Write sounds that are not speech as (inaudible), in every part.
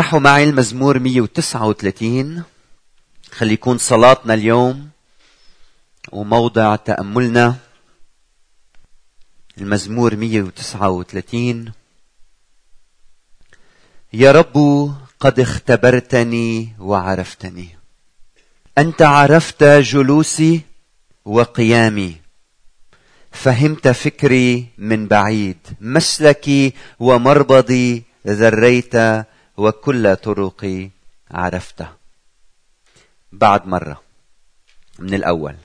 افتحوا معي المزمور 139 خلي يكون صلاتنا اليوم وموضع تأملنا. المزمور 139 يا رب قد اختبرتني وعرفتني. أنت عرفت جلوسي وقيامي. فهمت فكري من بعيد. مسلكي ومربضي ذريت وكل طرقي عرفته. بعد مرة من الأول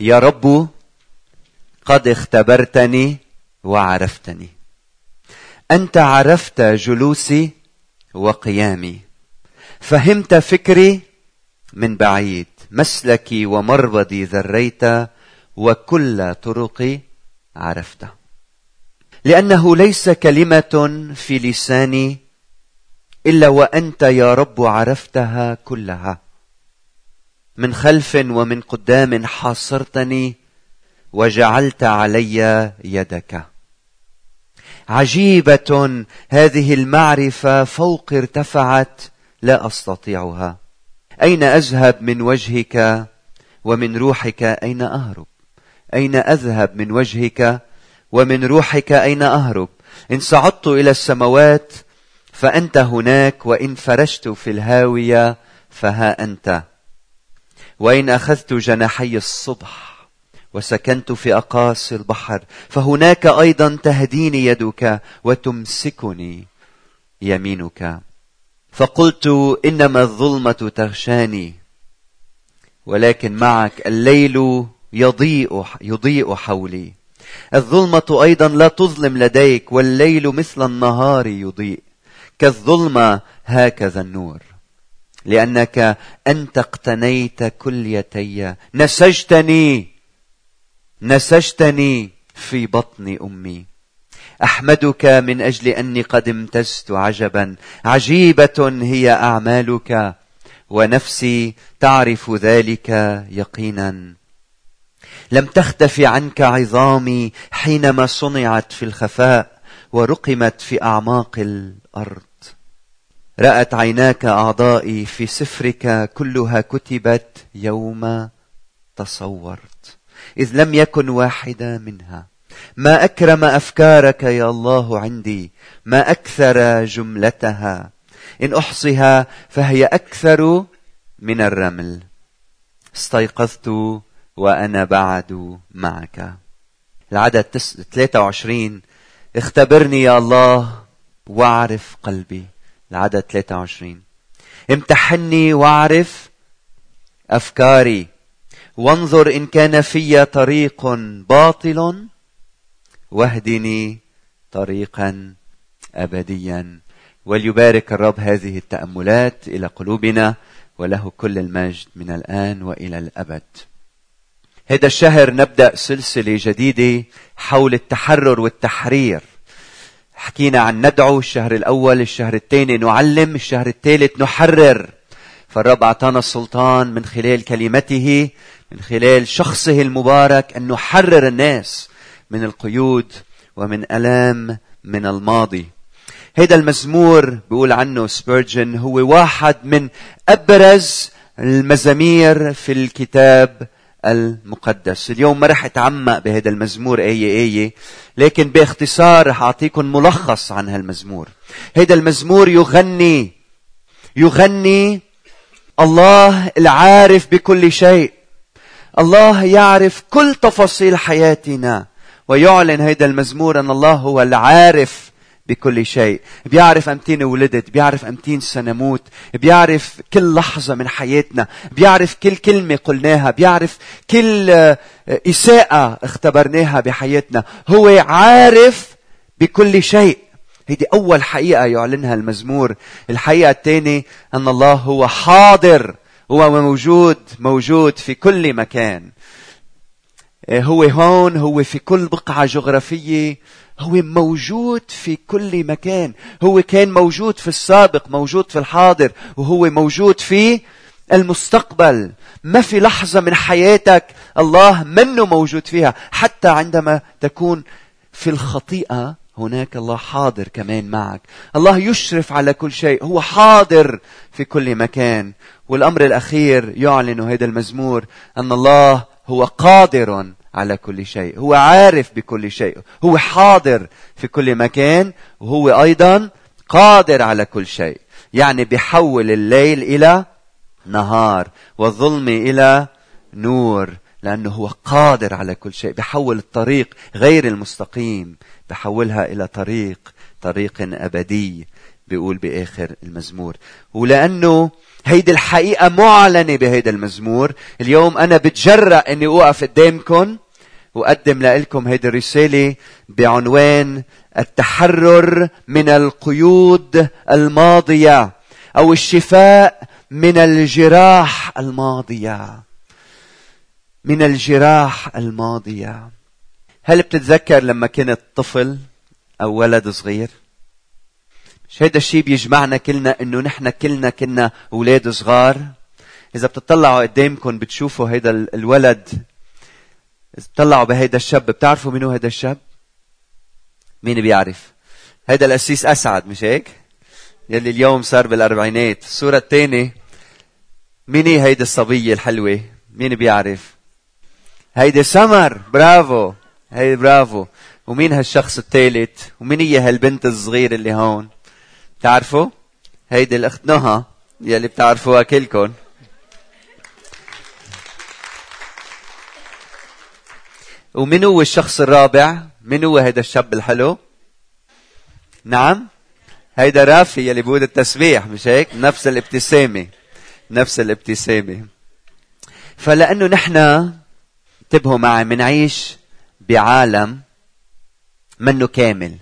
يا رب قد اختبرتني وعرفتني. أنت عرفت جلوسي وقيامي. فهمت فكري من بعيد. مسلكي ومربضي ذريت وكل طرقي عرفته. لأنه ليس كلمة في لساني إلا وأنت يا رب عرفتها كلها. من خلف ومن قدام حاصرتني وجعلت علي يدك. عجيبة هذه المعرفة فوق ارتفعت لا أستطيعها. أين أذهب من وجهك ومن روحك أين أهرب؟ أين أذهب من وجهك ومن روحك أين أهرب؟ إن صعدت إلى السماوات فأنت هناك وإن فرشت في الهاوية فها أنت. وإن أخذت جناحي الصبح وسكنت في أقاصي البحر فهناك أيضا تهديني يدك وتمسكني يمينك. فقلت إنما الظلمة تغشاني ولكن معك الليل يضيء يضيء حولي. الظلمة أيضا لا تظلم لديك والليل مثل النهار يضيء. كالظلمة هكذا النور. لأنك أنت اقتنيت كليتي نسجتني نسجتني في بطن أمي. أحمدك من أجل أني قد امتزت عجبا. عجيبة هي أعمالك ونفسي تعرف ذلك يقينا. لم تختف عنك عظامي حينما صنعت في الخفاء ورقمت في أعماق الأرض. رأت عيناك أعضائي في سفرك كلها كتبت يوم تصورت. إذ لم يكن واحدة منها. ما أكرم أفكارك يا الله عندي. ما أكثر جملتها. إن أحصها فهي أكثر من الرمل. استيقظت وأنا بعد معك. العدد 23 اختبرني يا الله واعرف قلبي. العدد 23 امتحني واعرف أفكاري. وانظر إن كان في طريق باطل واهدني طريقا ابديا. وليبارك الرب هذه التأملات إلى قلوبنا وله كل المجد من الآن وإلى الأبد. هذا الشهر نبدأ سلسلة جديدة حول التحرر والتحرير. حكينا عن ندعو الشهر الأول الشهر الثاني نعلم الشهر الثالث نحرر. فالرب أعطانا السلطان من خلال كلمته من خلال شخصه المبارك أن نحرر الناس من القيود ومن ألام من الماضي. هذا المزمور بيقول عنه سبيرجن هو واحد من أبرز المزامير في الكتاب المقدس. اليوم ما رح أتعمق بهذا المزمور آية آية لكن باختصار رح أعطيكم ملخص عن هالمزمور. هذا المزمور يغني يغني الله العارف بكل شيء. الله يعرف كل تفاصيل حياتنا. ويعلن هذا المزمور أن الله هو العارف بكل شيء. بيعرف أمتين ولدت بيعرف أمتين سنموت بيعرف كل لحظة من حياتنا بيعرف كل كلمة قلناها بيعرف كل آه، إساءة اختبرناها بحياتنا. هو عارف بكل شيء. هيدي أول حقيقة يعلنها المزمور. الحقيقة الثانية أن الله هو حاضر هو موجود موجود في كل مكان. هو هون هو في كل بقعة جغرافية هو موجود في كل مكان. هو كان موجود في السابق موجود في الحاضر وهو موجود في المستقبل. ما في لحظة من حياتك الله منه موجود فيها حتى عندما تكون في الخطيئة هناك الله حاضر كمان معك. الله يشرف على كل شيء هو حاضر في كل مكان. والأمر الأخير يعلن هذا المزمور أن الله هو قادر على كل شيء. هو عارف بكل شيء. هو حاضر في كل مكان. وهو أيضا قادر على كل شيء. يعني بيحول الليل إلى نهار والظلم إلى نور لأنه هو قادر على كل شيء. بحول الطريق غير المستقيم. بحولها إلى طريق طريق أبدي. بيقول بآخر المزمور. ولأنه هيدي الحقيقة معلنة بهيدا المزمور. اليوم أنا بتجرأ أني أوقف قدامكم وأقدم لكم هيدي الرسالة بعنوان التحرر من القيود الماضية أو الشفاء من الجراح الماضية. من الجراح الماضية. هل بتتذكر لما كنت طفل أو ولد صغير؟ هيدا الشيء بيجمعنا كلنا إنه نحن كلنا كنا أولاد صغار؟ إذا بتطلعوا قدامكم بتشوفوا هيدا الولد إذا بتطلعوا بهيدا الشاب بتعرفوا منو هيدا الشاب؟ مين بيعرف؟ هيدا القسيس أسعد مش هيك؟ يلي اليوم صار بالأربعينات. الصورة الثانية مين هي هيدي الصبية الحلوة؟ مين بيعرف؟ هيدي سمر برافو. هيدي برافو. ومين هالشخص الثالث؟ ومين هي هالبنت الصغيرة اللي هون؟ تعرفوا هيدي الاخت نهى. يلي بتعرفوها كلكم ومن هو الشخص الرابع؟ من هو هيدا الشاب الحلو؟ نعم. هيدا رافي يلي بيقول التسبيح مش هيك؟ نفس الابتسامة. نفس الابتسامة. فلأنه نحن انتبهوا معي منعيش بعالم منه كامل.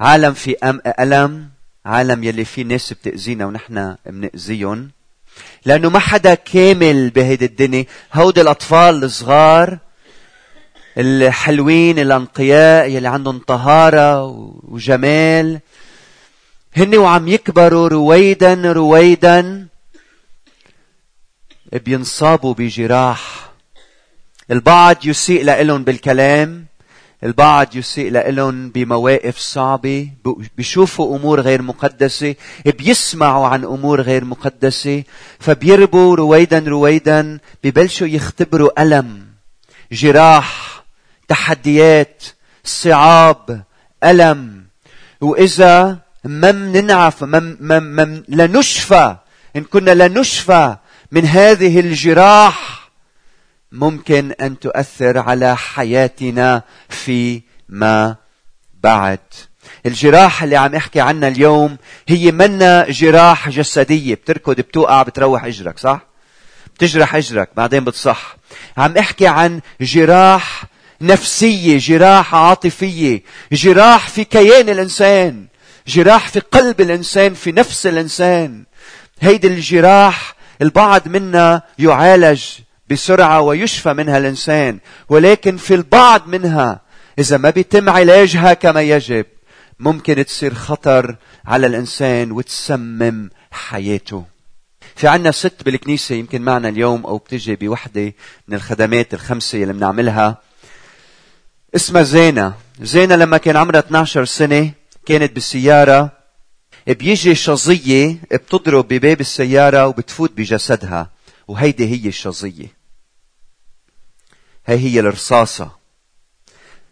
عالم في ألم عالم يلي فيه ناس بتأذينا ونحن بنأذيهم. لأنه ما حدا كامل بهيدي الدنيا. هودي الأطفال الصغار الحلوين الأنقياء يلي عندهم طهارة وجمال. هن وعم يكبروا رويدا رويدا بينصابوا بجراح. البعض يسيء لهم بالكلام. البعض يسيء لهم بمواقف صعبة بيشوفوا أمور غير مقدسة بيسمعوا عن أمور غير مقدسة فبيربوا رويدا رويدا ببلشوا يختبروا ألم جراح تحديات صعاب ألم. وإذا ما منعف ما, ما, ما لنشفى إن كنا لنشفى من هذه الجراح ممكن أن تؤثر على حياتنا فيما بعد. الجراح اللي عم احكي عنها اليوم هي منا جراح جسدية. بتركض بتوقع بتروح إجرك صح؟ بتجرح إجرك بعدين بتصح. عم احكي عن جراح نفسية جراح عاطفية جراح في كيان الإنسان جراح في قلب الإنسان في نفس الإنسان. هيدي الجراح البعض منا يعالج بسرعة ويشفى منها الإنسان ولكن في البعض منها إذا ما بيتم علاجها كما يجب ممكن تصير خطر على الإنسان وتسمم حياته. في عنا ست بالكنيسة يمكن معنا اليوم أو بتجي بوحدة من الخدمات الخمسة اللي بنعملها. اسمها زينة. زينة لما كان عمرها 12 سنة كانت بالسيارة بيجي شظية بتضرب بباب السيارة وبتفوت بجسدها وهيدي هي الشظية. هي هي الرصاصة.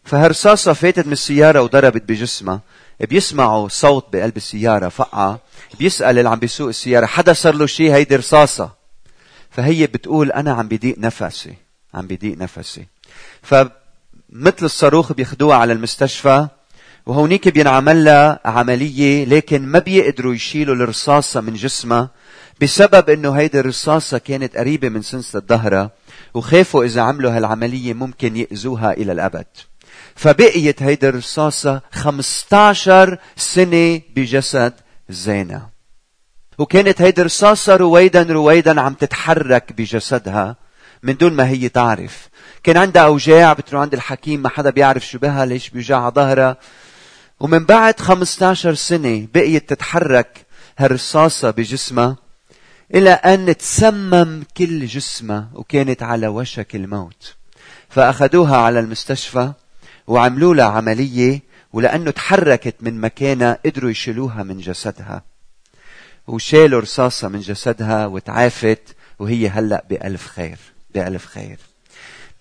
فهالرصاصة فاتت من السيارة وضربت بجسمها. بيسمعوا صوت بقلب السيارة فقعة. بيسأل اللي عم بيسوق السيارة حدا صار له شيء هيدي رصاصة؟ فهي بتقول أنا عم بضيق نفسي عم بضيق نفسي. فمثل الصاروخ بياخدوها على المستشفى وهونيك بينعمل لها عملية لكن ما بيقدروا يشيلوا الرصاصة من جسمها بسبب إنه هيدي الرصاصة كانت قريبة من سنسة الظهرة. وخافوا إذا عملوا هالعملية ممكن يأذوها إلى الأبد. فبقيت هيدي الرصاصة 15 سنة بجسد زينة. وكانت هيدي الرصاصة رويدا رويدا عم تتحرك بجسدها من دون ما هي تعرف. كان عندها أوجاع بتروح عند الحكيم ما حدا بيعرف شو بها ليش بيوجعها ظهرها. ومن بعد 15 سنة بقيت تتحرك هالرصاصة بجسمها. إلى أن تسمم كل جسمها وكانت على وشك الموت. فأخذوها على المستشفى وعملوا لها عملية ولأنه تحركت من مكانها قدروا يشيلوها من جسدها. وشالوا رصاصة من جسدها وتعافت وهي هلأ بألف خير بألف خير.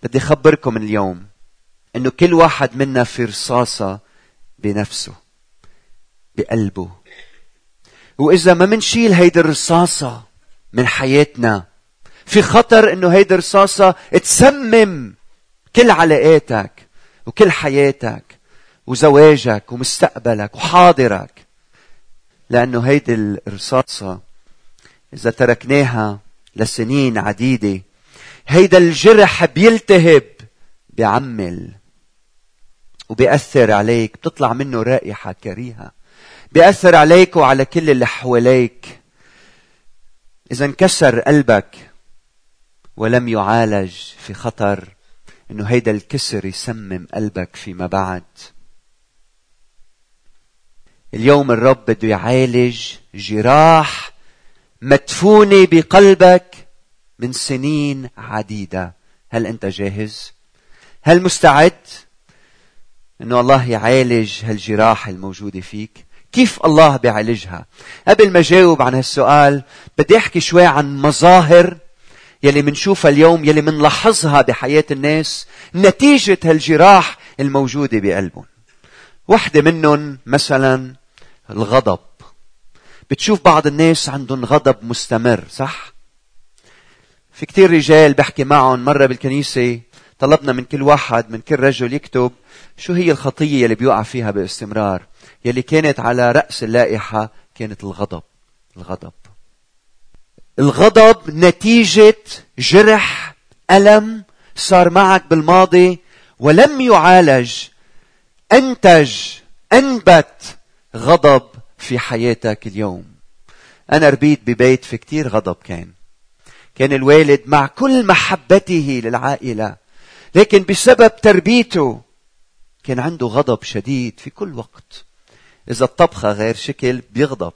بدي أخبركم اليوم أنه كل واحد منا في رصاصة بنفسه بقلبه. وإذا ما منشيل هيدي الرصاصة من حياتنا. في خطر إنه هيدي الرصاصة تسمم كل علاقاتك وكل حياتك وزواجك ومستقبلك وحاضرك. لأنه هيدي الرصاصة إذا تركناها لسنين عديدة هيدا الجرح بيلتهب بيعمل وبيأثر عليك بتطلع منه رائحة كريهة بيأثر عليك وعلى كل اللي حواليك. إذا انكسر قلبك ولم يعالج في خطر إنه هيدا الكسر يسمم قلبك فيما بعد. اليوم الرب بده يعالج جراح مدفونة بقلبك من سنين عديدة. هل أنت جاهز؟ هل مستعد إنه الله يعالج هالجراح الموجودة فيك؟ كيف الله بيعالجها؟ قبل ما جاوب عن هالسؤال بدي أحكي شوي عن مظاهر يلي منشوفها اليوم يلي منلاحظها بحياة الناس نتيجة هالجراح الموجودة بقلبهم. واحدة منهم مثلا الغضب. بتشوف بعض الناس عندهم غضب مستمر صح؟ في كتير رجال بحكي معهم مرة بالكنيسة طلبنا من كل واحد من كل رجل يكتب شو هي الخطية يلي بيوقع فيها باستمرار. يلي كانت على رأس اللائحة كانت الغضب الغضب. الغضب نتيجة جرح ألم صار معك بالماضي ولم يعالج أنتج أنبت غضب في حياتك اليوم. أنا ربيت ببيت في كتير غضب كان. كان الوالد مع كل محبته للعائلة لكن بسبب تربيته كان عنده غضب شديد في كل وقت. إذا الطبخة غير شكل بيغضب.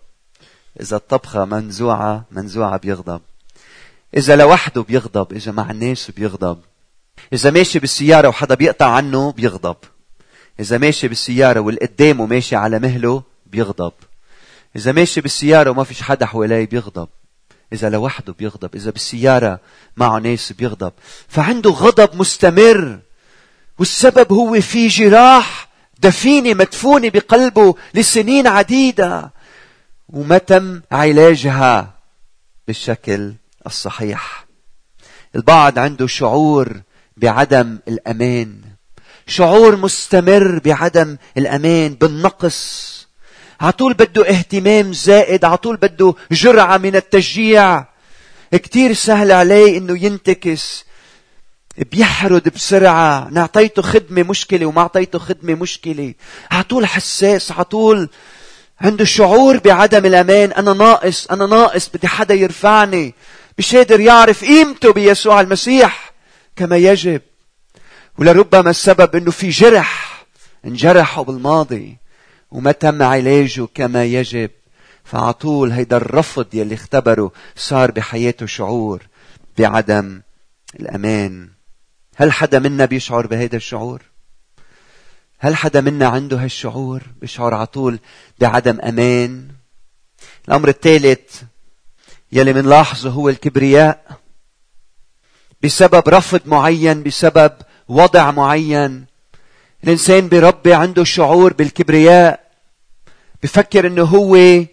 إذا الطبخة منزوعة منزوعة بيغضب. إذا لوحده بيغضب إذا مع الناس بيغضب. إذا ماشي بالسيارة وحدا بيقطع عنه بيغضب. إذا ماشي بالسيارة والقدامه ماشي على مهله بيغضب. إذا ماشي بالسيارة وما فيش حدا حواليه بيغضب. إذا لوحده بيغضب. إذا بالسيارة معه ناس بيغضب. فعنده غضب مستمر. والسبب هو في جراح دفينة مدفونة بقلبه لسنين عديدة. وما تم علاجها؟ بالشكل الصحيح. البعض عنده شعور بعدم الأمان. شعور مستمر بعدم الأمان بالنقص. عطول بده اهتمام زائد عطول بده جرعة من التشجيع. كتير سهل عليه إنه ينتكس. بيحرد بسرعة. نعطيته خدمة مشكلة وما أعطيته خدمة مشكلة. عطول حساس عطول عنده شعور بعدم الأمان. أنا ناقص أنا ناقص بدي حدا يرفعني. مش قادر يعرف قيمته بيسوع المسيح كما يجب. ولربما السبب إنه في جرح انجرحوا بالماضي وما تم علاجه كما يجب. فعطول هيدا الرفض يلي اختبره صار بحياته شعور بعدم الأمان. هل حدا منا بيشعر بهيدا الشعور؟ هل حدا منا عنده هالشعور بيشعر على طول بعدم أمان؟ الأمر الثالث يلي منلاحظه هو الكبرياء. بسبب رفض معين بسبب وضع معين الإنسان بربي عنده شعور بالكبرياء. بفكر إنه هو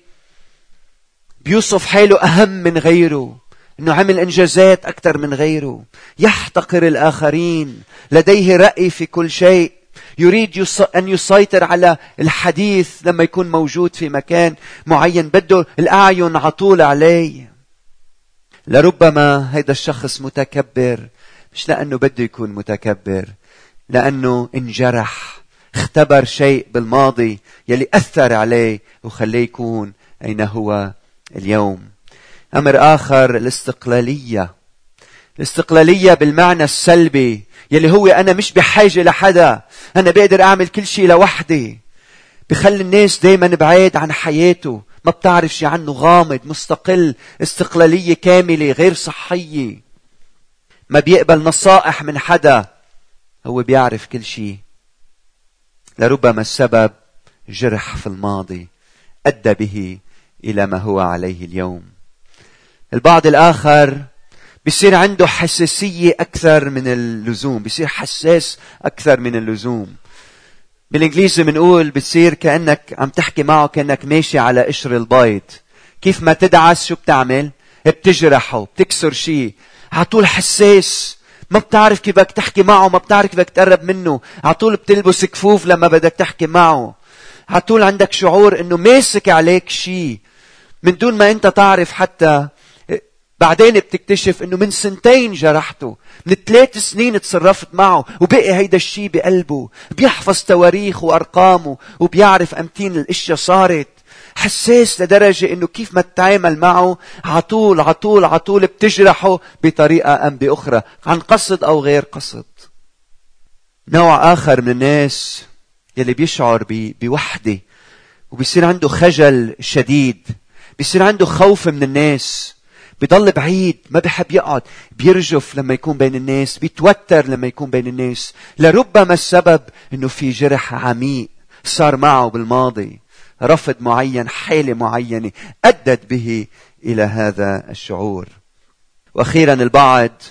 بيوصف حاله أهم من غيره. إنه عمل إنجازات أكثر من غيره. يحتقر الآخرين. لديه رأي في كل شيء. يريد أن يسيطر على الحديث لما يكون موجود في مكان معين. بده الأعين عطول عليه. لربما هيدا الشخص متكبر. مش لأنه بده يكون متكبر. لأنه انجرح. اختبر شيء بالماضي يلي أثر عليه وخليه يكون أين هو اليوم. أمر آخر الاستقلالية. الاستقلالية بالمعنى السلبي يلي هو أنا مش بحاجة لحدا أنا بقدر أعمل كل شيء لوحدي. بخلي الناس دايما بعيد عن حياته ما بتعرف شي عنه غامض مستقل استقلالية كاملة غير صحية. ما بيقبل نصائح من حدا هو بيعرف كل شيء لربما السبب جرح في الماضي أدى به إلى ما هو عليه اليوم. البعض الآخر بيصير عنده حساسية أكثر من اللزوم بيصير حساس أكثر من اللزوم. بالإنجليزي بنقول بتصير كأنك عم تحكي معه كأنك ماشي على قشر البيض. كيف ما تدعس شو بتعمل؟ بتجرحه بتكسر شيء. على طول حساس. ما بتعرف كيف بدك تحكي معه ما بتعرف كيف بدك تقرب منه. على طول بتلبس كفوف لما بدك تحكي معه. على طول عندك شعور إنه ماسك عليك شيء. من دون ما أنت تعرف حتى بعدين بتكتشف إنه من سنتين جرحته من ثلاث سنين تصرفت معه وبقي هيدا الشيء بقلبه بيحفظ تواريخ وأرقامه وبيعرف أمتين الأشياء صارت. حساس لدرجة إنه كيف ما تتعامل معه عطول عطول عطول بتجرحه بطريقة أم بأخرى عن قصد أو غير قصد. نوع آخر من الناس يلي بيشعر بوحدة وبيصير عنده خجل شديد بيصير عنده خوف من الناس. بيضل بعيد ما بحب يقعد. بيرجف لما يكون بين الناس بيتوتر لما يكون بين الناس. لربما السبب إنه في جرح عميق صار معه بالماضي. رفض معين حالة معينة أدت به إلى هذا الشعور. وأخيرا البعض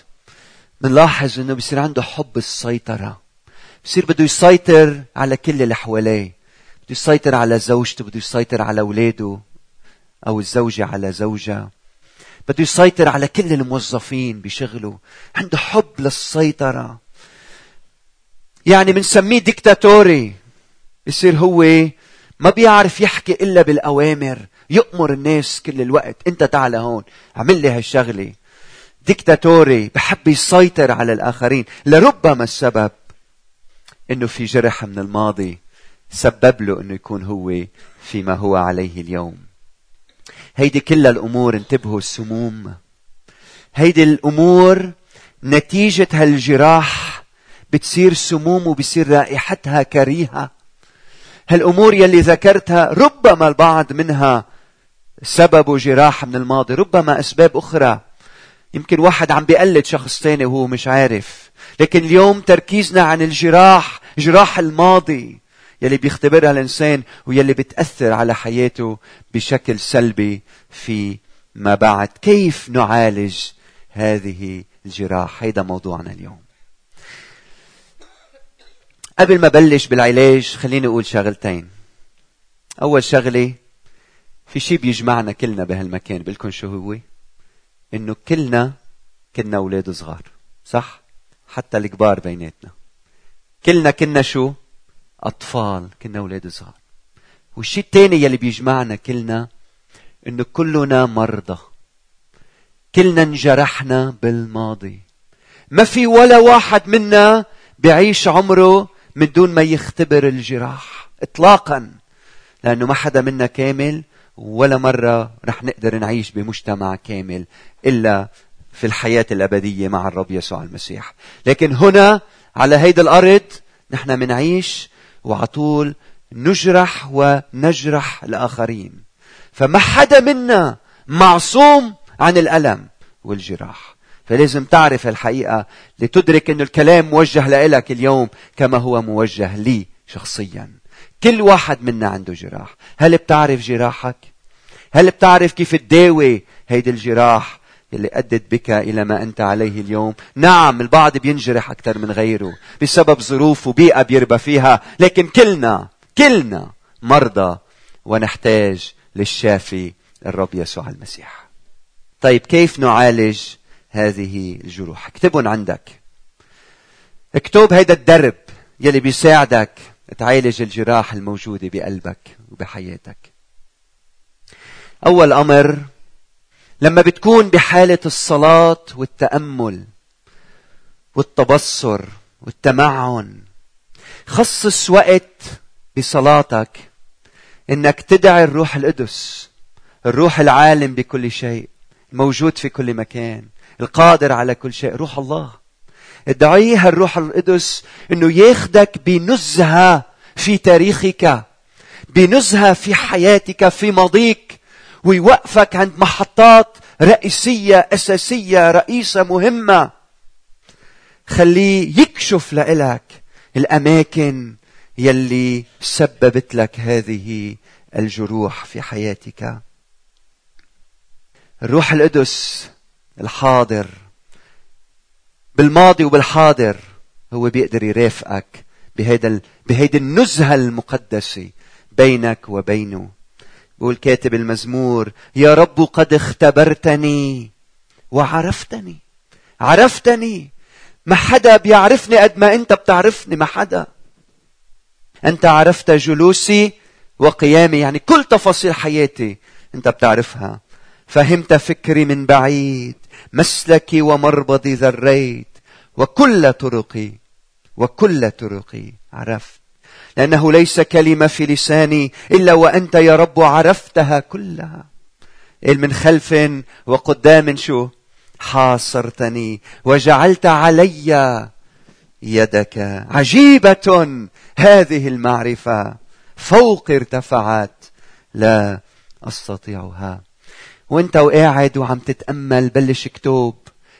بنلاحظ أنه بصير عنده حب السيطرة. بصير بده يسيطر على كل اللي حواليه. بده يسيطر على زوجته بده يسيطر على أولاده أو الزوجة على زوجها. بده يسيطر على كل الموظفين بشغله. عنده حب للسيطرة. يعني بنسميه ديكتاتوري. بصير هو ما بيعرف يحكي إلا بالأوامر. يأمر الناس كل الوقت. أنت تعال هون عمل لي هالشغلة. ديكتاتوري. بحب يسيطر على الآخرين. لربما السبب أنه في جرح من الماضي. سبب له أنه يكون هو فيما هو عليه اليوم. هيدي كل الأمور انتبهوا السموم. هيدي الأمور نتيجة هالجراح بتصير سموم وبصير رائحتها كريهة. هالأمور يلي ذكرتها ربما البعض منها سببه جراح من الماضي ربما أسباب أخرى. يمكن واحد عم بيقلد شخص تاني وهو مش عارف. لكن اليوم تركيزنا عن الجراح جراح الماضي. يلي بيختبرها الإنسان ويلي بتأثر على حياته بشكل سلبي في ما بعد. كيف نعالج هذه الجراح؟ هيدا موضوعنا اليوم. قبل ما بلش بالعلاج خليني أقول شغلتين. أول شغلة في شيء بيجمعنا كلنا بهالمكان بلكم شو هو؟ إنه كلنا كنا أولاد صغار صح؟ حتى الكبار بيناتنا. كلنا كنا شو؟ أطفال كنا أولاد صغار. والشيء الثاني يلي بيجمعنا كلنا إنه كلنا مرضى. كلنا انجرحنا بالماضي. ما في ولا واحد منا بيعيش عمره من دون ما يختبر الجراح اطلاقا لأنه ما حدا منا كامل ولا مرة رح نقدر نعيش بمجتمع كامل إلا في الحياة الأبدية مع الرب يسوع المسيح. لكن هنا على هيدا الأرض نحن منعيش وعلى طول نجرح ونجرح الآخرين. فما حدا منا معصوم عن الألم والجراح. فلازم تعرف الحقيقة لتدرك أن الكلام موجه لك اليوم كما هو موجه لي شخصيا. كل واحد منا عنده جراح. هل بتعرف جراحك؟ هل بتعرف كيف تداوي هيدي الجراح اللي أدت بك إلى ما أنت عليه اليوم. نعم البعض بينجرح أكثر من غيره بسبب ظروف وبيئة بيربى فيها لكن كلنا كلنا مرضى ونحتاج للشافي الرب يسوع المسيح. طيب كيف نعالج هذه الجروح؟ اكتبهم عندك. اكتب هيدا الدرب يلي بيساعدك تعالج الجراح الموجودة بقلبك وبحياتك. أول أمر لما بتكون بحالة الصلاة والتأمل والتبصر والتمعن خصص وقت بصلاتك إنك تدعي الروح القدس الروح العالم بكل شيء موجود في كل مكان القادر على كل شيء روح الله. ادعيه الروح القدس إنه ياخدك بنزهة في تاريخك بنزهة في حياتك في ماضيك ويوقفك عند محطات رئيسية أساسية رئيسة مهمة. خليه يكشف لك الأماكن يلي سببت لك هذه الجروح في حياتك. الروح القدس الحاضر بالماضي وبالحاضر هو بيقدر يرافقك بهيدا بهيدي النزهة المقدسة بينك وبينه. بقول كاتب المزمور يا رب قد اختبرتني وعرفتني عرفتني ما حدا بيعرفني قد ما انت بتعرفني ما حدا. أنت عرفت جلوسي وقيامي يعني كل تفاصيل حياتي انت بتعرفها. فهمت فكري من بعيد مسلكي ومربضي ذريت وكل طرقي وكل طرقي عرفت. لأنه ليس كلمة في لساني إلا وأنت يا رب عرفتها كلها. من خلف وقدام شو؟ حاصرتني وجعلت علي يدك. عجيبة هذه المعرفة. فوق ارتفعت. لا أستطيعها. وأنت وقاعد وعم تتأمل بلش كتب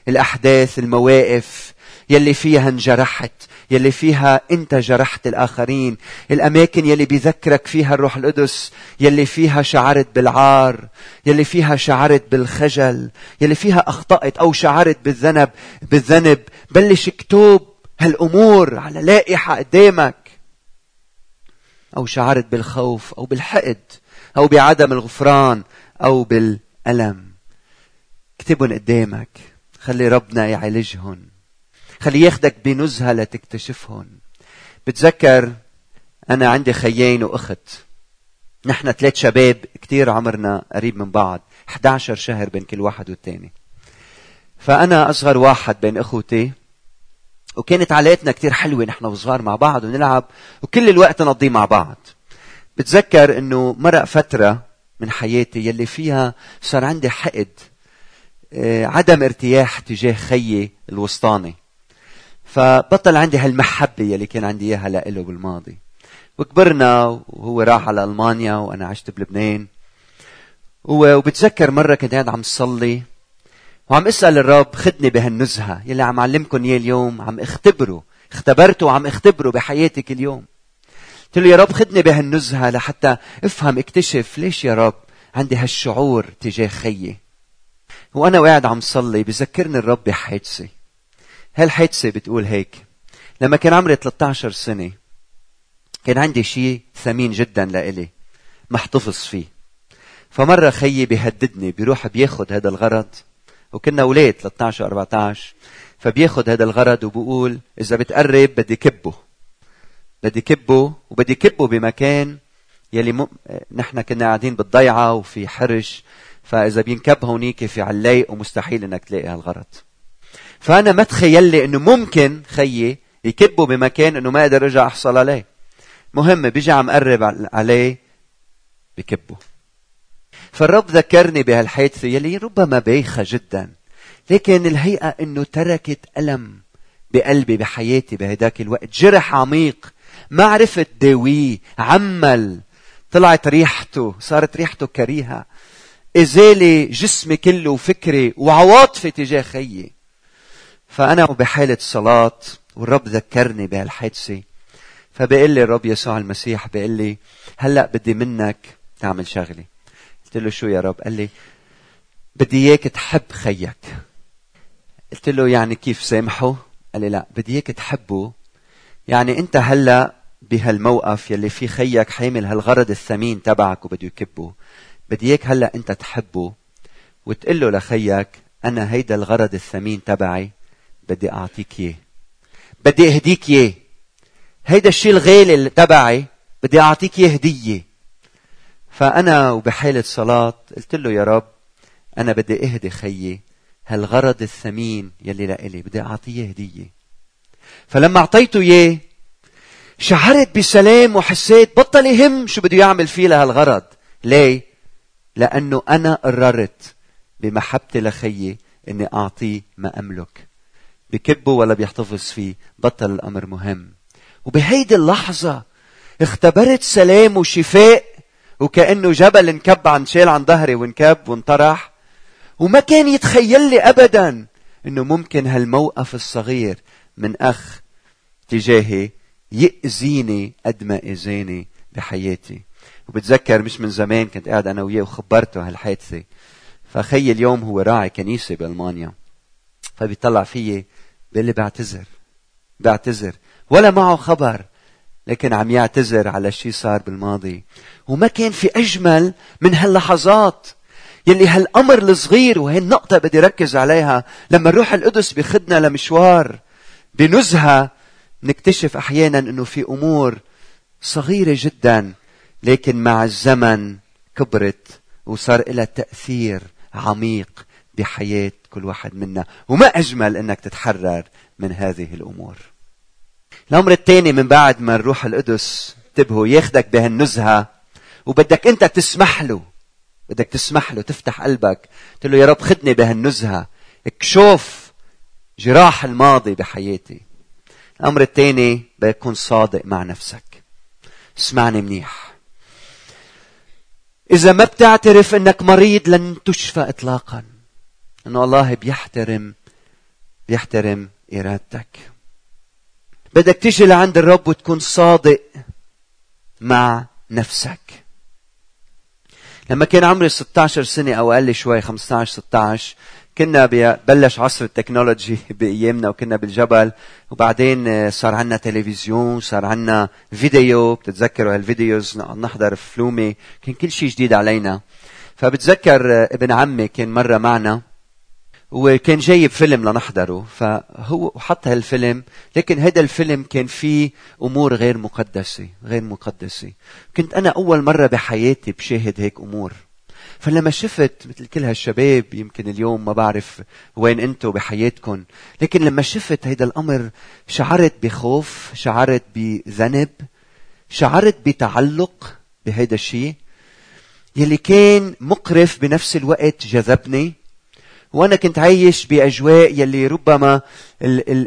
الأحداث المواقف يلي فيها انجرحت. يلي فيها انت جرحت الآخرين الأماكن يلي بيذكرك فيها الروح القدس يلي فيها شعرت بالعار يلي فيها شعرت بالخجل يلي فيها أخطأت أو شعرت بالذنب بالذنب. بلش اكتب هالأمور على لائحة قدامك. أو شعرت بالخوف أو بالحقد أو بعدم الغفران أو بالألم. اكتبهم قدامك. خلي ربنا يعالجهم. خليه ياخدك بنزهة لتكتشفهم. بتذكر أنا عندي خيين وأخت. نحن ثلاث شباب كتير عمرنا قريب من بعض. 11 شهر بين كل واحد والتاني. فأنا أصغر واحد بين أخوتي وكانت علاقتنا كتير حلوة نحن وصغار مع بعض ونلعب وكل الوقت نقضيه مع بعض. بتذكر إنه مرق فترة من حياتي يلي فيها صار عندي حقد آه، عدم ارتياح تجاه خيي الوسطاني. فبطل عندي هالمحبة يلي كان عندي إياها لإله بالماضي. وكبرنا وهو راح على ألمانيا وأنا عشت بلبنان. وبتذكر مرة كنت قاعد عم صلي وعم أسأل الرب خدني بهالنزهة يلي عم علمكم إياه اليوم عم أختبره اختبرته وعم أختبره بحياتي كل يوم قلت له يا رب خدني بهالنزهة لحتى أفهم اكتشف ليش يا رب عندي هالشعور تجاه خيي. وأنا قاعد عم صلي بذكرني الرب بحادثة. هالحادثة بتقول هيك؟ لما كان عمري 13 سنة كان عندي شيء ثمين جدا لإلي محتفظ فيه. فمرة خيي بيهددني بيروح بياخد هذا الغرض. وكنا أولاد 13 14 فبياخد هذا الغرض وبقول إذا بتقرب بدي كبه. بدي كبه وبدي كبه بمكان يلي م... نحن كنا قاعدين بالضيعة وفي حرش. فإذا بينكب هونيك في علايق ومستحيل إنك تلاقي هالغرض. فأنا ما تخيل لي إنه ممكن خيي يكبه بمكان إنه ما أقدر أرجع أحصل عليه. مهم بيجي عم قرب عليه بكبه. فالرب ذكرني بهالحادثة يلي ربما بايخة جدا. لكن الهيئة إنه تركت ألم بقلبي بحياتي بهداك الوقت. جرح عميق ما عرفت داويه عمل. طلعت ريحته صارت ريحته كريهة. إزالة جسمي كله وفكري وعواطفي تجاه خيي. فأنا بحالة صلاة والرب ذكرني بهالحادثة فبقول لي الرب يسوع المسيح بيقول لي هلأ بدي منك تعمل شغلة. قلت له شو يا رب؟ قال لي بدي إياك تحب خيك. قلت له يعني كيف سامحه؟ قال لي لا بدي إياك تحبه. يعني أنت هلأ بهالموقف يلي فيه خيك حامل هالغرض الثمين تبعك وبده يكبه. بدي إياك هلأ أنت تحبه وتقول له لخيك أنا هيدا الغرض الثمين تبعي بدي أعطيك إياه. بدي أهديك إياه. هيدا الشيء الغالي تبعي بدي أعطيك إياه هدية. فأنا وبحالة صلاة قلت له يا رب أنا بدي أهدي خيي. هالغرض الثمين يلي لإلي بدي أعطيه هدية. فلما أعطيته إياه شعرت بسلام وحسيت بطل يهم شو بده يعمل فيه لهالغرض. ليه؟ لأنه أنا قررت بمحبتي لخيي إني أعطيه ما أملك. بكبه ولا بيحتفظ فيه. بطل الأمر مهم. وبهيدي اللحظة اختبرت سلام وشفاء وكأنه جبل انكب عن شال عن ظهري وانكب وانطرح. وما كان يتخيل لي أبدا إنه ممكن هالموقف الصغير من أخ تجاهي يأذيني قد ما أذاني بحياتي. وبتذكر مش من زمان كنت قاعد أنا وياه وخبرته هالحادثة. فخي اليوم هو راعي كنيسة بألمانيا. فبيطلع فيي بيقول لي بعتذر بعتذر. ولا معه خبر لكن عم يعتذر على شيء صار بالماضي. وما كان في أجمل من هاللحظات. يلي هالأمر الصغير وهي النقطة بدي ركز عليها لما الروح القدس بيخدنا لمشوار بنزهة نكتشف أحيانا أنه في أمور صغيرة جدا لكن مع الزمن كبرت وصار لها تأثير عميق بحياة كل واحد منا. وما أجمل أنك تتحرر من هذه الأمور. الأمر الثاني من بعد ما الروح القدس انتبهوا ياخدك بهالنزهة وبدك أنت تسمح له. بدك تسمح له تفتح قلبك تقول له يا رب خدني بهالنزهة. اكشوف جراح الماضي بحياتي. الأمر الثاني بدك تكون صادق مع نفسك. اسمعني منيح. إذا ما بتعترف أنك مريض لن تشفى إطلاقا. أنه الله بيحترم بيحترم إرادتك. بدك تيجي لعند الرب وتكون صادق مع نفسك. لما كان عمري 16 سنة أو أقل شوي 15 16 كنا بلش عصر ال technology (laughs) بأيامنا وكنا بالجبل. وبعدين صار عندنا تلفزيون صار عندنا فيديو. بتتذكروا هال videos؟ نحضر فلومة كان كل شيء جديد علينا. فبتذكر ابن عمي كان مرة معنا. وكان جايب فيلم لنحضره فهو حط هالفيلم لكن هذا الفيلم كان فيه أمور غير مقدسة غير مقدسة. كنت أنا أول مرة بحياتي بشاهد هيك أمور. فلما شفت مثل كل هالشباب يمكن اليوم ما بعرف وين أنتم بحياتكم لكن لما شفت هيدا الأمر شعرت بخوف شعرت بذنب شعرت بتعلق بهيدا الشيء يلي كان مقرف بنفس الوقت جذبني. وأنا كنت عايش بأجواء يلي ربما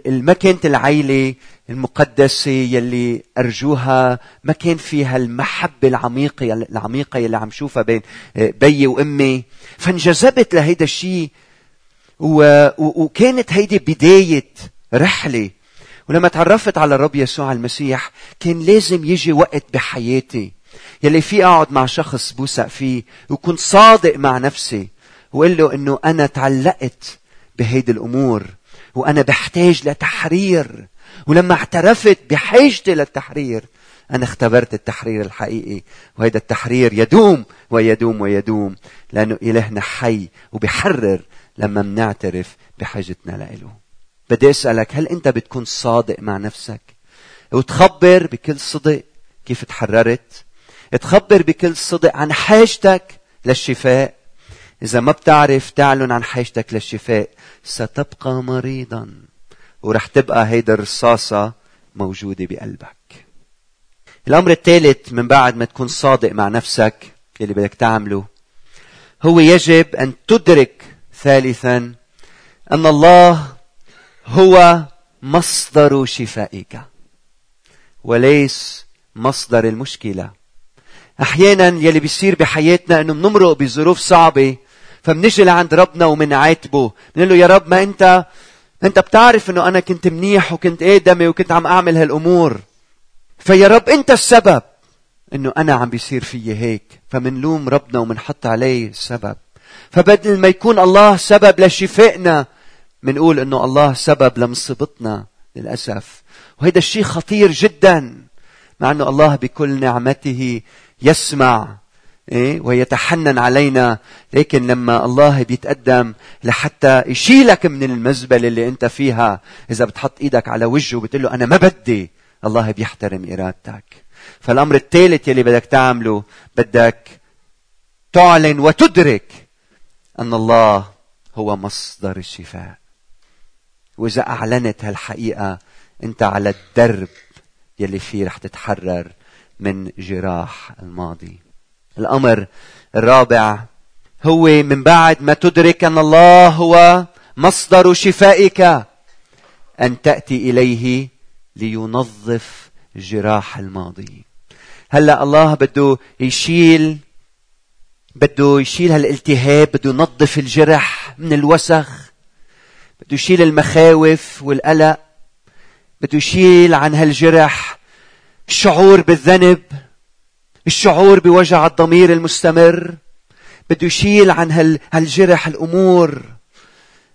ما كانت العيلة المقدسة يلي أرجوها ما كان فيها المحبة العميقة العميقة يلي عم شوفها بين آه، بيي وأمي. فانجذبت لهيدا الشيء وكانت هيدي بداية رحلة. ولما تعرفت على الرب يسوع المسيح كان لازم يجي وقت بحياتي يلي في أقعد مع شخص بوثق فيه وكنت صادق مع نفسي. وقال له إنه أنا تعلقت بهيدي الأمور وأنا بحتاج لتحرير ولما اعترفت بحاجتي للتحرير أنا اختبرت التحرير الحقيقي وهذا التحرير يدوم ويدوم ويدوم لأنه إلهنا حي وبحرر لما منعترف بحاجتنا له. بدي أسألك هل أنت بتكون صادق مع نفسك؟ وتخبر بكل صدق كيف تحررت؟ تخبر بكل صدق عن حاجتك للشفاء؟ إذا ما بتعرف تعلن عن حاجتك للشفاء ستبقى مريضا. ورح تبقى هيدا الرصاصة موجودة بقلبك. الأمر الثالث من بعد ما تكون صادق مع نفسك اللي بدك تعمله هو يجب أن تدرك ثالثا أن الله هو مصدر شفائك وليس مصدر المشكلة. أحيانا يلي بيصير بحياتنا أنه بنمرق بظروف صعبة فبنجي لعند ربنا ومنعاتبه بنقول له يا رب ما أنت أنت بتعرف إنه أنا كنت منيح وكنت آدمي وكنت عم أعمل هالأمور. فيا رب أنت السبب إنه أنا عم بيصير فيي هيك. فمنلوم ربنا ومنحط عليه السبب فبدل ما يكون الله سبب لشفائنا منقول إنه الله سبب لمصيبتنا للأسف. وهذا الشيء خطير جدا. مع إنه الله بكل نعمته يسمع إيه؟ ويتحنن علينا. لكن لما الله بيتقدم لحتى يشيلك من المزبلة اللي أنت فيها إذا بتحط إيدك على وجهه بتقول له أنا ما بدي الله بيحترم إرادتك. فالأمر الثالث يلي بدك تعمله بدك تعلن وتدرك أن الله هو مصدر الشفاء. وإذا أعلنت هالحقيقة أنت على الدرب يلي فيه رح تتحرر من جراح الماضي. الأمر الرابع. هو من بعد ما تدرك أن الله هو مصدر شفائك أن تأتي إليه لينظف جراح الماضي. هلا الله بده يشيل بده يشيل هالالتهاب بده ينظف الجرح من الوسخ بده يشيل المخاوف والقلق بده يشيل عن هالجرح الشعور بالذنب. الشعور بوجع الضمير المستمر. بده يشيل عن هال هالجرح الأمور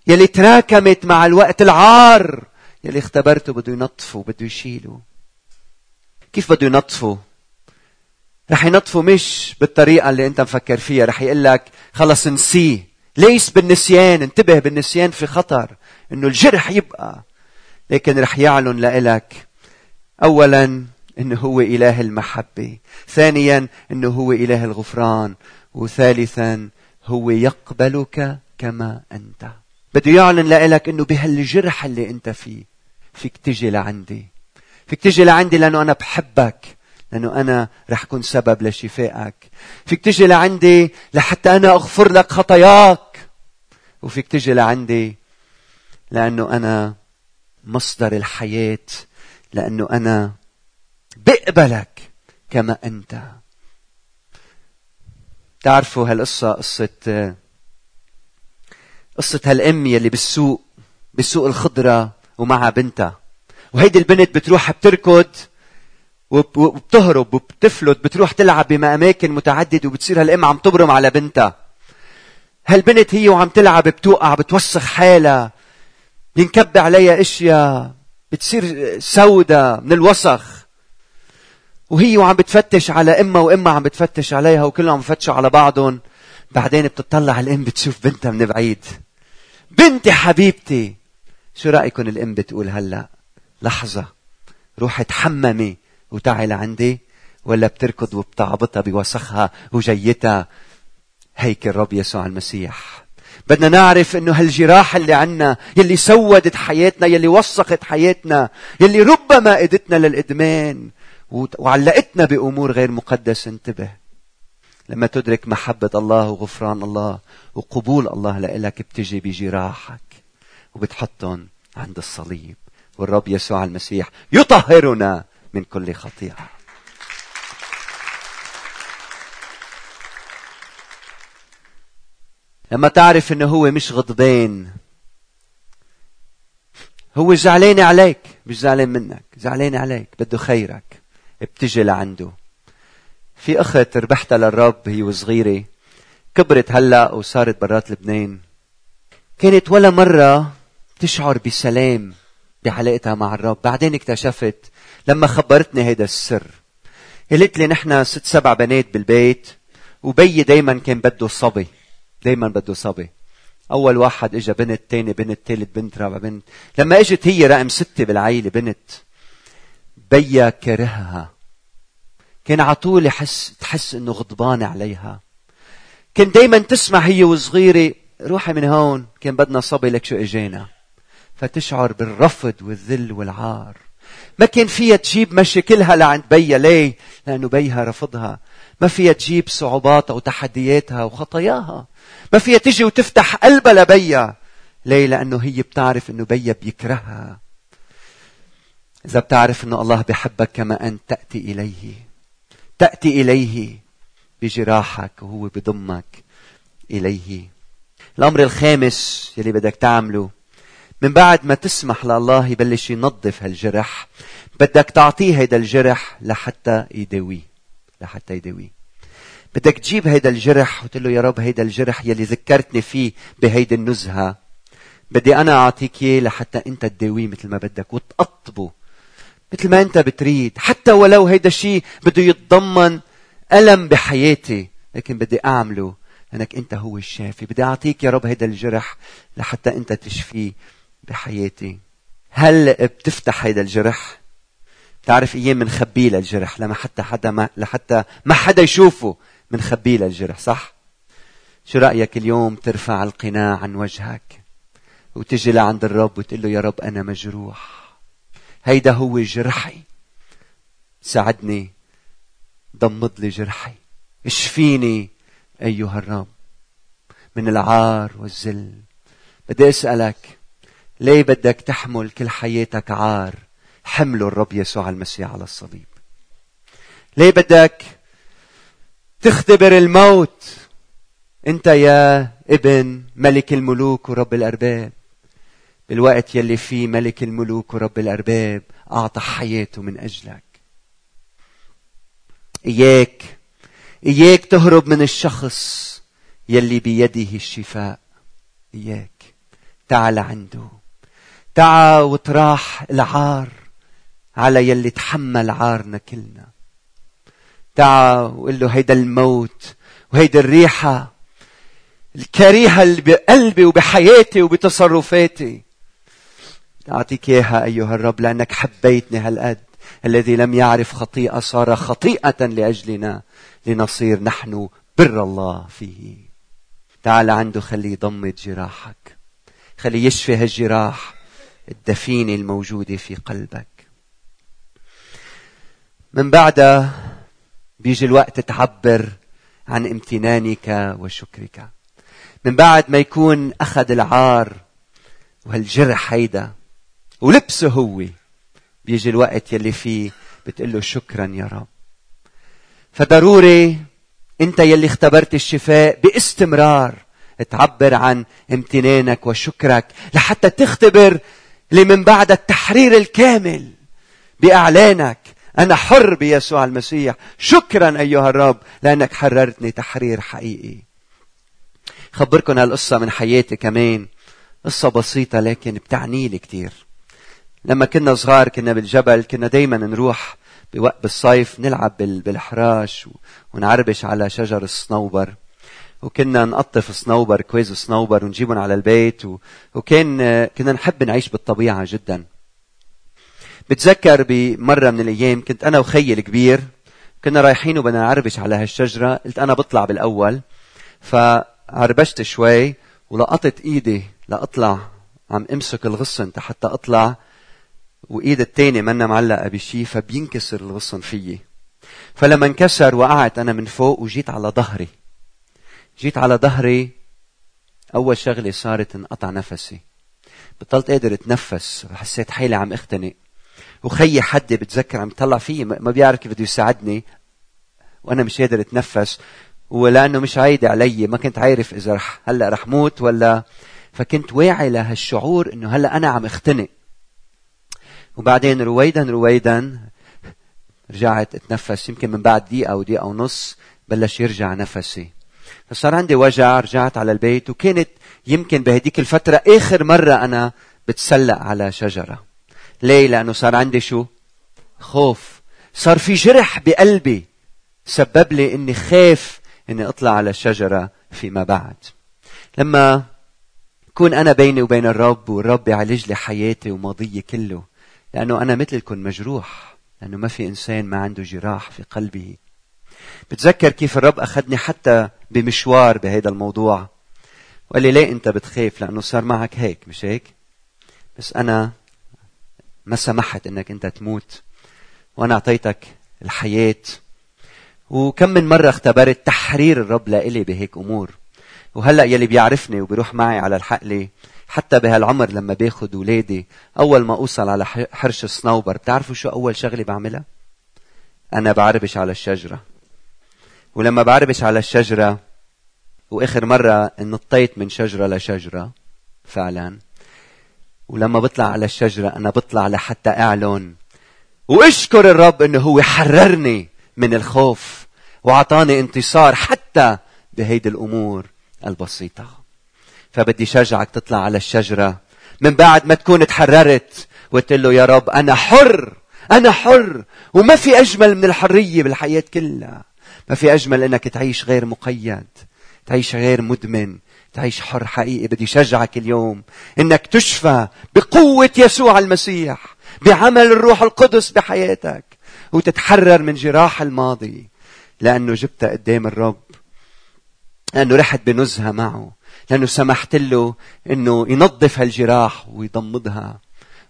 يلي تراكمت مع الوقت العار يلي اختبرته بده ينظفه بده يشيله. كيف بده ينظفه؟ رح ينظفه مش بالطريقة اللي أنت مفكر فيها رح يقول لك خلص نسيه. ليس بالنسيان انتبه بالنسيان في خطر إنه الجرح يبقى. لكن رح يعلن لإلك. اولا إنه هو إله المحبة. ثانيا إنه هو إله الغفران. وثالثا هو يقبلك كما أنت. بده يعلن لك إنه بهالجرح اللي أنت فيه فيك تجي لعندي. فيك تجي لعندي لأنه أنا بحبك لأنه أنا رح أكون سبب لشفائك. فيك تجي لعندي لحتى أنا أغفر لك خطاياك. وفيك تجي لعندي لأنه أنا مصدر الحياة لأنه أنا بقبلك كما أنت. تعرفوا هالقصة قصة قصة هالام يلي بالسوق بالسوق الخضرة ومعها بنتها. وهيدي البنت بتروح بتركض وبتهرب وبتفلت بتروح تلعب بأماكن متعددة وبتصير هالأم عم تبرم على بنتها. هالبنت هي وعم تلعب بتوقع بتوسخ حالها ينكب عليها أشياء بتصير سودة من الوسخ. وهي وعم بتفتش على امها وامها عم بتفتش عليها وكلهم عم بفتشوا على بعضهم. بعدين بتطلع الإم بتشوف بنتها من بعيد. بنتي حبيبتي. شو رايكم الإم بتقول هلأ؟ لحظة. روحي تحممي وتعي لعندي ولا بتركض وبتعبطها بوسخها وجيتها. هيك الرب يسوع المسيح. بدنا نعرف إنه هالجراح اللي عنا يلي سودت حياتنا يلي وسخت حياتنا يلي ربما إدتنا للإدمان. وعلقتنا بأمور غير مقدسة. انتبه. لما تدرك محبة الله وغفران الله وقبول الله لإلك بتجي بجراحك وبتحطهم عند الصليب. والرب يسوع المسيح يطهرنا من كل خطيئة. لما تعرف إنه هو مش غضبان هو زعلان عليك مش زعلان منك زعلان عليك بده خيرك. بتجي لعنده. في أخت ربحتها للرب هي وصغيرة. كبرت هلأ وصارت برات لبنان. كانت ولا مرة تشعر بسلام بعلاقتها مع الرب. بعدين اكتشفت لما خبرتني هذا السر. قالت لي نحن ست سبع بنات بالبيت وبي دايما كان بده صبي. دايما بده صبي. أول واحد اجى بنت تاني بنت ثالث بنت رابع بنت. لما إجت هي رقم ستة بالعيلة بنت. بيا كرهها. كان على طول يحس تحس إنه غضبان عليها. كان دايما تسمع هي وصغيرة روحي من هون كان بدنا صبي لك شو إجينا. فتشعر بالرفض والذل والعار. ما كان فيها تجيب مشاكلها لعند بيها ليه؟ لأنه بيها رفضها. ما فيها تجيب صعوباتها وتحدياتها وخطاياها. ما فيها تجي وتفتح قلبها لبيها ليه؟ لأنه هي بتعرف أنه بيها بيكرهها. إذا بتعرف أنه الله بحبك كما أنت تأتي إليه. تأتي إليه بجراحك وهو بضمك إليه. الأمر الخامس يلي بدك تعمله من بعد ما تسمح لله يبلش ينظف هالجرح بدك تعطيه هيدا الجرح لحتى يداويه لحتى يداويه بدك تجيب هيدا الجرح وتقول له يا رب هيدا الجرح يلي ذكرتني فيه بهيدي النزهة بدي أنا أعطيك إياه لحتى أنت تداويه مثل ما بدك وتقطبه. مثل ما أنت بتريد. حتى ولو هيدا الشيء بده يتضمن ألم بحياتي لكن بدي أعمله لأنك أنت هو الشافي. بدي أعطيك يا رب هيدا الجرح لحتى أنت تشفيه بحياتي. هل بتفتح هيدا الجرح؟ تعرف أيام بنخبيه للجرح لما حتى حدا ما لحتى ما حدا يشوفه بنخبيه للجرح صح؟ شو رأيك اليوم ترفع القناع عن وجهك وتجي لعند الرب وتقول له يا رب أنا مجروح؟ هيدا هو جرحي. ساعدني ضمد لي جرحي. اشفيني أيها الرب؟ من العار والذل. بدي أسألك ليه بدك تحمل كل حياتك عار؟ حمله الرب يسوع المسيح على الصليب. ليه بدك تختبر الموت؟ أنت يا ابن ملك الملوك ورب الأرباب. بالوقت يلي فيه ملك الملوك ورب الأرباب أعطى حياته من أجلك. إياك إياك تهرب من الشخص يلي بيده الشفاء. إياك تعال عنده. تعا وتراح العار على يلي تحمل عارنا كلنا. تعا وقل له هيدا الموت وهيدا الريحة الكريهة اللي بقلبي وبحياتي وبتصرفاتي. أعطيك إياها أيها الرب لأنك حبيتني هالقد. الذي لم يعرف خطيئة صار خطيئة لأجلنا لنصير نحن بر الله فيه. تعال عنده خليه يضمد جراحك. خليه يشفي هالجراح الدفينة الموجودة في قلبك. من بعدها بيجي الوقت تعبر عن امتنانك وشكرك. من بعد ما يكون أخذ العار وهالجرح هيدا ولبسه هو. بيجي الوقت يلي فيه بتقول له شكرا يا رب. فضروري انت يلي اختبرت الشفاء باستمرار تعبر عن امتنانك وشكرك لحتى تختبر اللي من بعد التحرير الكامل بإعلانك. أنا حر بيسوع المسيح. شكرا أيها الرب لأنك حررتني تحرير حقيقي. خبركم هالقصة من حياتي كمان. قصة بسيطة لكن بتعني لي كثير لما كنا صغار كنا بالجبل كنا دايما نروح بوقت بالصيف نلعب بالحراش ونعربش على شجر الصنوبر. وكنا نقطف صنوبر كويز صنوبر ونجيبهم على البيت وكان كنا نحب نعيش بالطبيعة جدا. بتذكر بمرة من الأيام كنت أنا وخيي الكبير كنا رايحين وبدنا نعربش على هالشجرة قلت أنا بطلع بالأول. فعربشت شوي ولقطت إيدي لأطلع عم أمسك الغصن حتى أطلع وإيد التاني منا معلقه بشي فبينكسر الغصن فيي. فلما انكسر وقعت أنا من فوق وجيت على ظهري. جيت على ظهري أول شغلة صارت انقطع نفسي. بطلت قادر أتنفس حسيت حالي عم أختنق. وخيي حدي بتذكر عم يطلع فيي ما بيعرف كيف بده يساعدني. وأنا مش قادر أتنفس ولأنه مش عايد علي ما كنت عارف إذا رح هلأ رح موت ولا فكنت واعي لهالشعور إنه هلأ أنا عم أختنق. وبعدين رويدا رويدا رجعت اتنفس يمكن من بعد دقيقة أو دقيقة ونص بلش يرجع نفسي فصار عندي وجع رجعت على البيت وكانت يمكن بهديك الفترة آخر مرة أنا بتسلق على شجرة ليه؟ لأنه صار عندي شو؟ خوف صار في جرح بقلبي سبب لي إني خاف إني أطلع على الشجرة فيما بعد لما كون أنا بيني وبين الرب والرب يعالج لي حياتي وماضيي كله لأنه أنا مثلكم مجروح لأنه ما في إنسان ما عنده جراح في قلبه. بتذكر كيف الرب أخذني حتى بمشوار بهذا الموضوع. وقال لي ليه أنت بتخاف لأنه صار معك هيك مش هيك؟ بس أنا ما سمحت أنك أنت تموت وأنا أعطيتك الحياة. وكم من مرة اختبرت تحرير الرب لإلي بهيك أمور. وهلأ يلي بيعرفني وبيروح معي على الحقلة حتى بهالعمر لما باخذ ولادي أول ما أوصل على حرش الصنوبر بتعرفوا شو أول شغلة بعملها؟ أنا بعربش على الشجرة. ولما بعربش على الشجرة وآخر مرة نطيت من شجرة لشجرة فعلا. ولما بطلع على الشجرة أنا بطلع لحتى أعلن وأشكر الرب إنه هو حررني من الخوف وأعطاني انتصار حتى بهيدي الأمور البسيطة. فبدي شجعك تطلع على الشجرة. من بعد ما تكون تحررت وتقول له يا رب أنا حر أنا حر وما في أجمل من الحرية بالحياة كلها. ما في أجمل أنك تعيش غير مقيد تعيش غير مدمن تعيش حر حقيقي. بدي شجعك اليوم إنك تشفى بقوة يسوع المسيح بعمل الروح القدس بحياتك وتتحرر من جراح الماضي. لأنه جبتها قدام الرب لأنه رحت بنزهة معه. لأنه سمحت له أنه ينظف هالجراح ويضمدها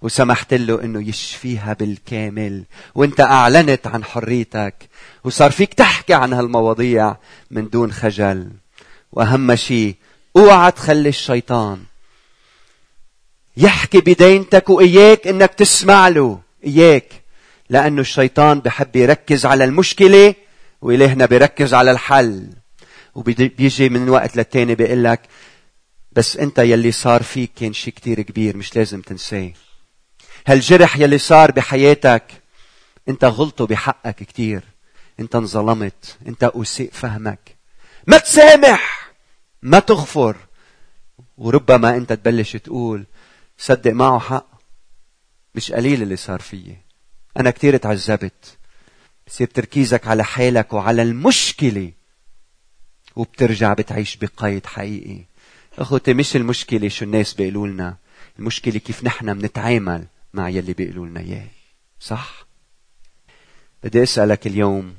وسمحت له أنه يشفيها بالكامل وأنت أعلنت عن حريتك وصار فيك تحكي عن هالمواضيع من دون خجل. وأهم شيء أوعى تخلي الشيطان يحكي بدينتك وإياك أنك تسمع له إياك. لأنه الشيطان بحب يركز على المشكلة وإلهنا بيركز على الحل. وبيجي من وقت للتاني بيقول لك بس انت يلي صار فيك كان شيء كتير كبير مش لازم تنساه. هالجرح يلي صار بحياتك انت غلطه بحقك كتير. انت انظلمت انت أسيء فهمك. ما تسامح! ما تغفر! وربما انت تبلش تقول صدق معه حق. مش قليل اللي صار فيي. أنا كثير تعذبت بصير تركيزك على حالك وعلى المشكلة وبترجع بتعيش بقيد حقيقي. أخوتي مش المشكلة شو الناس بيقولوا لنا المشكلة كيف نحن بنتعامل مع يلي بيقولوا لنا إياه صح؟ بدي أسألك اليوم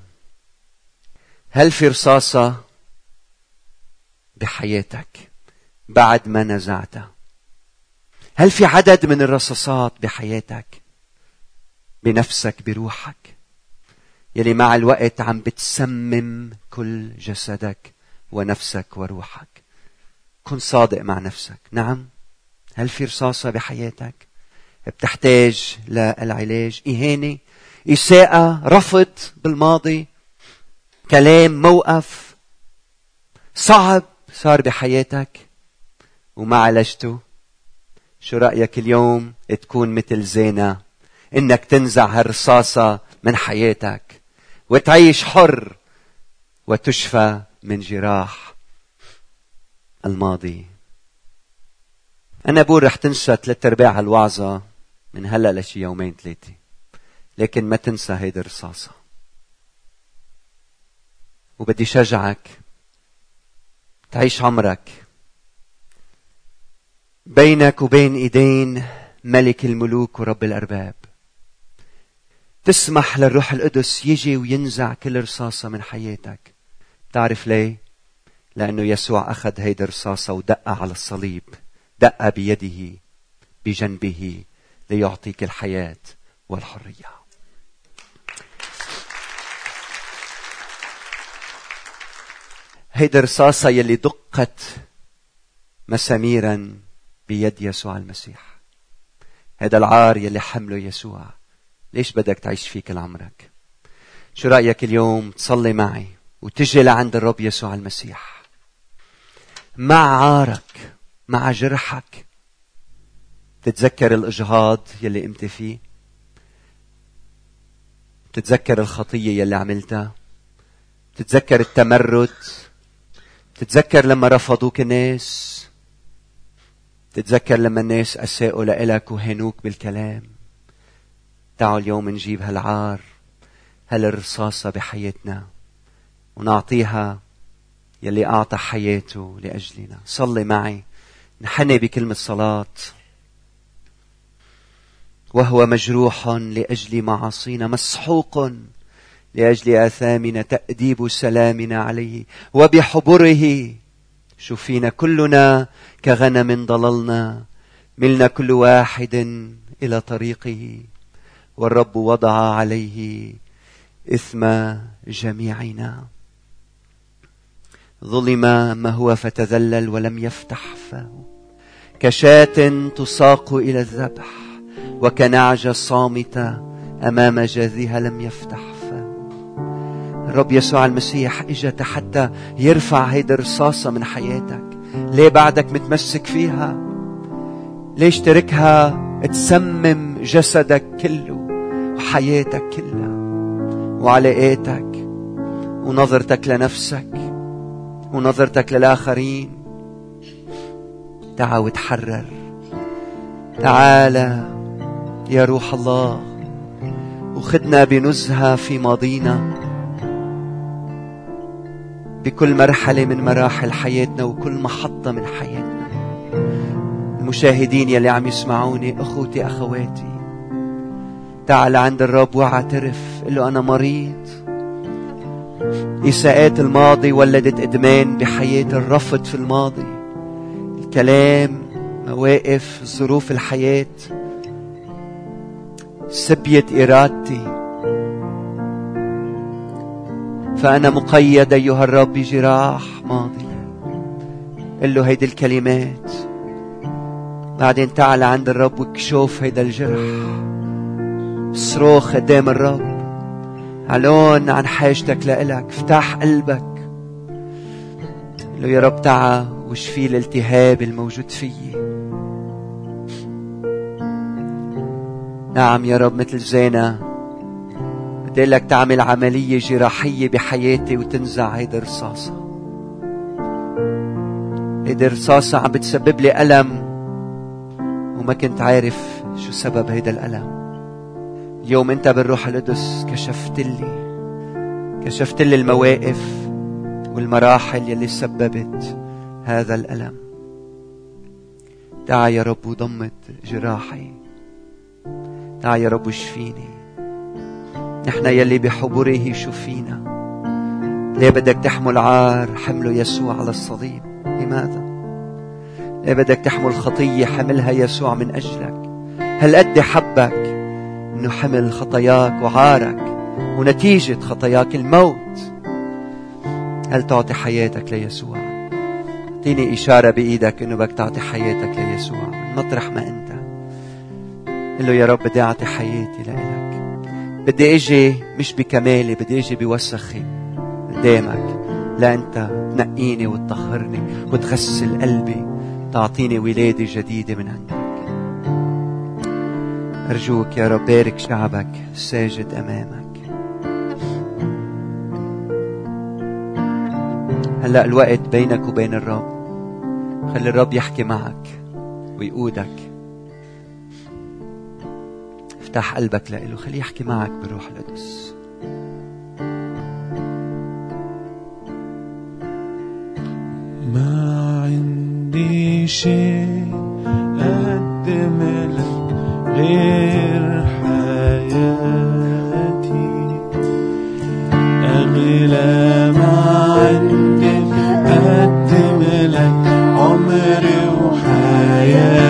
هل في رصاصة بحياتك بعد ما نزعتها؟ هل في عدد من الرصاصات بحياتك بنفسك بروحك يلي مع الوقت عم بتسمم كل جسدك ونفسك وروحك؟ كن صادق مع نفسك. نعم. هل في رصاصة بحياتك؟ بتحتاج للعلاج؟ إهانة إساءة رفض بالماضي؟ كلام؟ موقف؟ صعب صار بحياتك؟ وما عالجته؟ شو رأيك اليوم تكون مثل زينة؟ إنك تنزع هالرصاصة من حياتك وتعيش حر وتشفى من جراح. الماضي. أنا بقول رح تنسى ثلاث أرباع هالوعظة من هلأ لشي يومين ثلاثة. لكن ما تنسى هيدي الرصاصة. وبدي شجعك تعيش عمرك. بينك وبين إيدين ملك الملوك ورب الأرباب. تسمح للروح القدس يجي وينزع كل رصاصة من حياتك. تعرف ليه؟ لأنه يسوع أخذ هيدي الرصاصة ودقها على الصليب. دق بيده بجنبه ليعطيك الحياة والحرية. هيدي الرصاصة يلي دقت مساميرا بيد يسوع المسيح. هذا العار يلي حمله يسوع. ليش بدك تعيش فيه كل عمرك شو رأيك اليوم تصلي معي وتجي لعند الرب يسوع المسيح؟ مع عارك مع جرحك. تتذكر الإجهاض يلي قمت فيه؟ تتذكر الخطية يلي عملتها؟ تتذكر التمرد؟ تتذكر لما رفضوك الناس تتذكر لما الناس أساءوا لإلك وهنوك بالكلام؟ تعالوا اليوم نجيب هالعار هالرصاصة بحياتنا ونعطيها يلي أعطى حياته لأجلنا. صلي معي. نحني بكلمة صلاة. وهو مجروح لأجل معاصينا مسحوق لأجل آثامنا تأديب سلامنا عليه. وبحبره شفينا كلنا كغنم ضللنا. ملنا كل واحد إلى طريقه. والرب وضع عليه إثم جميعنا. ظلم ما هو فتذلل ولم يفتح فاه. كشاة تساق إلى الذبح وكنعجة صامتة أمام جاذها لم يفتح الرب يسوع المسيح اجا حتى يرفع هيدي الرصاصة من حياتك. ليه بعدك متمسك فيها؟ ليش تركها تسمم جسدك كله وحياتك كلها وعلاقاتك ونظرتك لنفسك؟ ونظرتك للآخرين. تعا وتحرر. تعال يا روح الله. وخدنا بنزهة في ماضينا. بكل مرحلة من مراحل حياتنا وكل محطة من حياتنا. المشاهدين يلي عم يسمعوني أخوتي أخواتي. تعال عند الرب واعترف له أنا مريض. إساءات الماضي ولدت إدمان بحياة الرفض في الماضي. الكلام مواقف ظروف الحياة. سبيت إرادتي. فأنا مقيد أيها الرب بجراح ماضي. قل له هيدي الكلمات. بعدين تعال عند الرب وكشوف هيدا الجرح. صروخ قدام الرب. علون عن حاجتك لإلك. افتح قلبك. قل له يا رب تعا وشفي الالتهاب الموجود فيي. نعم يا رب مثل زينة. بدي لك تعمل عملية جراحية بحياتي وتنزع هيدي الرصاصة. هيدي الرصاصة عم بتسبب لي ألم وما كنت عارف شو سبب هيدا الألم. اليوم أنت بالروح القدس كشفت لي كشفت لي المواقف والمراحل يلي سببت هذا الألم. تعا يا رب وضمت جراحي. تعا يا رب وشفيني. نحن يلي بحبره شفينا. ليه بدك تحمل عار حمله يسوع على الصليب؟ لماذا؟ ليه بدك تحمل خطية حملها يسوع من أجلك؟ هل قد حبك أنه حمل خطاياك وعارك ونتيجة خطاياك الموت. هل تعطي حياتك ليسوع؟ أعطيني إشارة بإيدك إنه بدك تعطي حياتك ليسوع. من مطرح ما أنت. قل له يا رب بدي أعطي حياتي لإلك. بدي أجي مش بكمالي بدي أجي بوسخي قدامك. لا أنت تنقيني وتطهرني وتغسل قلبي. تعطيني ولادة جديدة من عندك. أرجوك يا رب بارك شعبك ساجد أمامك. هلأ الوقت بينك وبين الرب. خلي الرب يحكي معك ويقودك. افتح قلبك لإله خليه يحكي معك بروح القدس. ما عندي شيء أقدم لك. غير حياتي. أغلى ما عندي أقدم لك عمري وحياتي.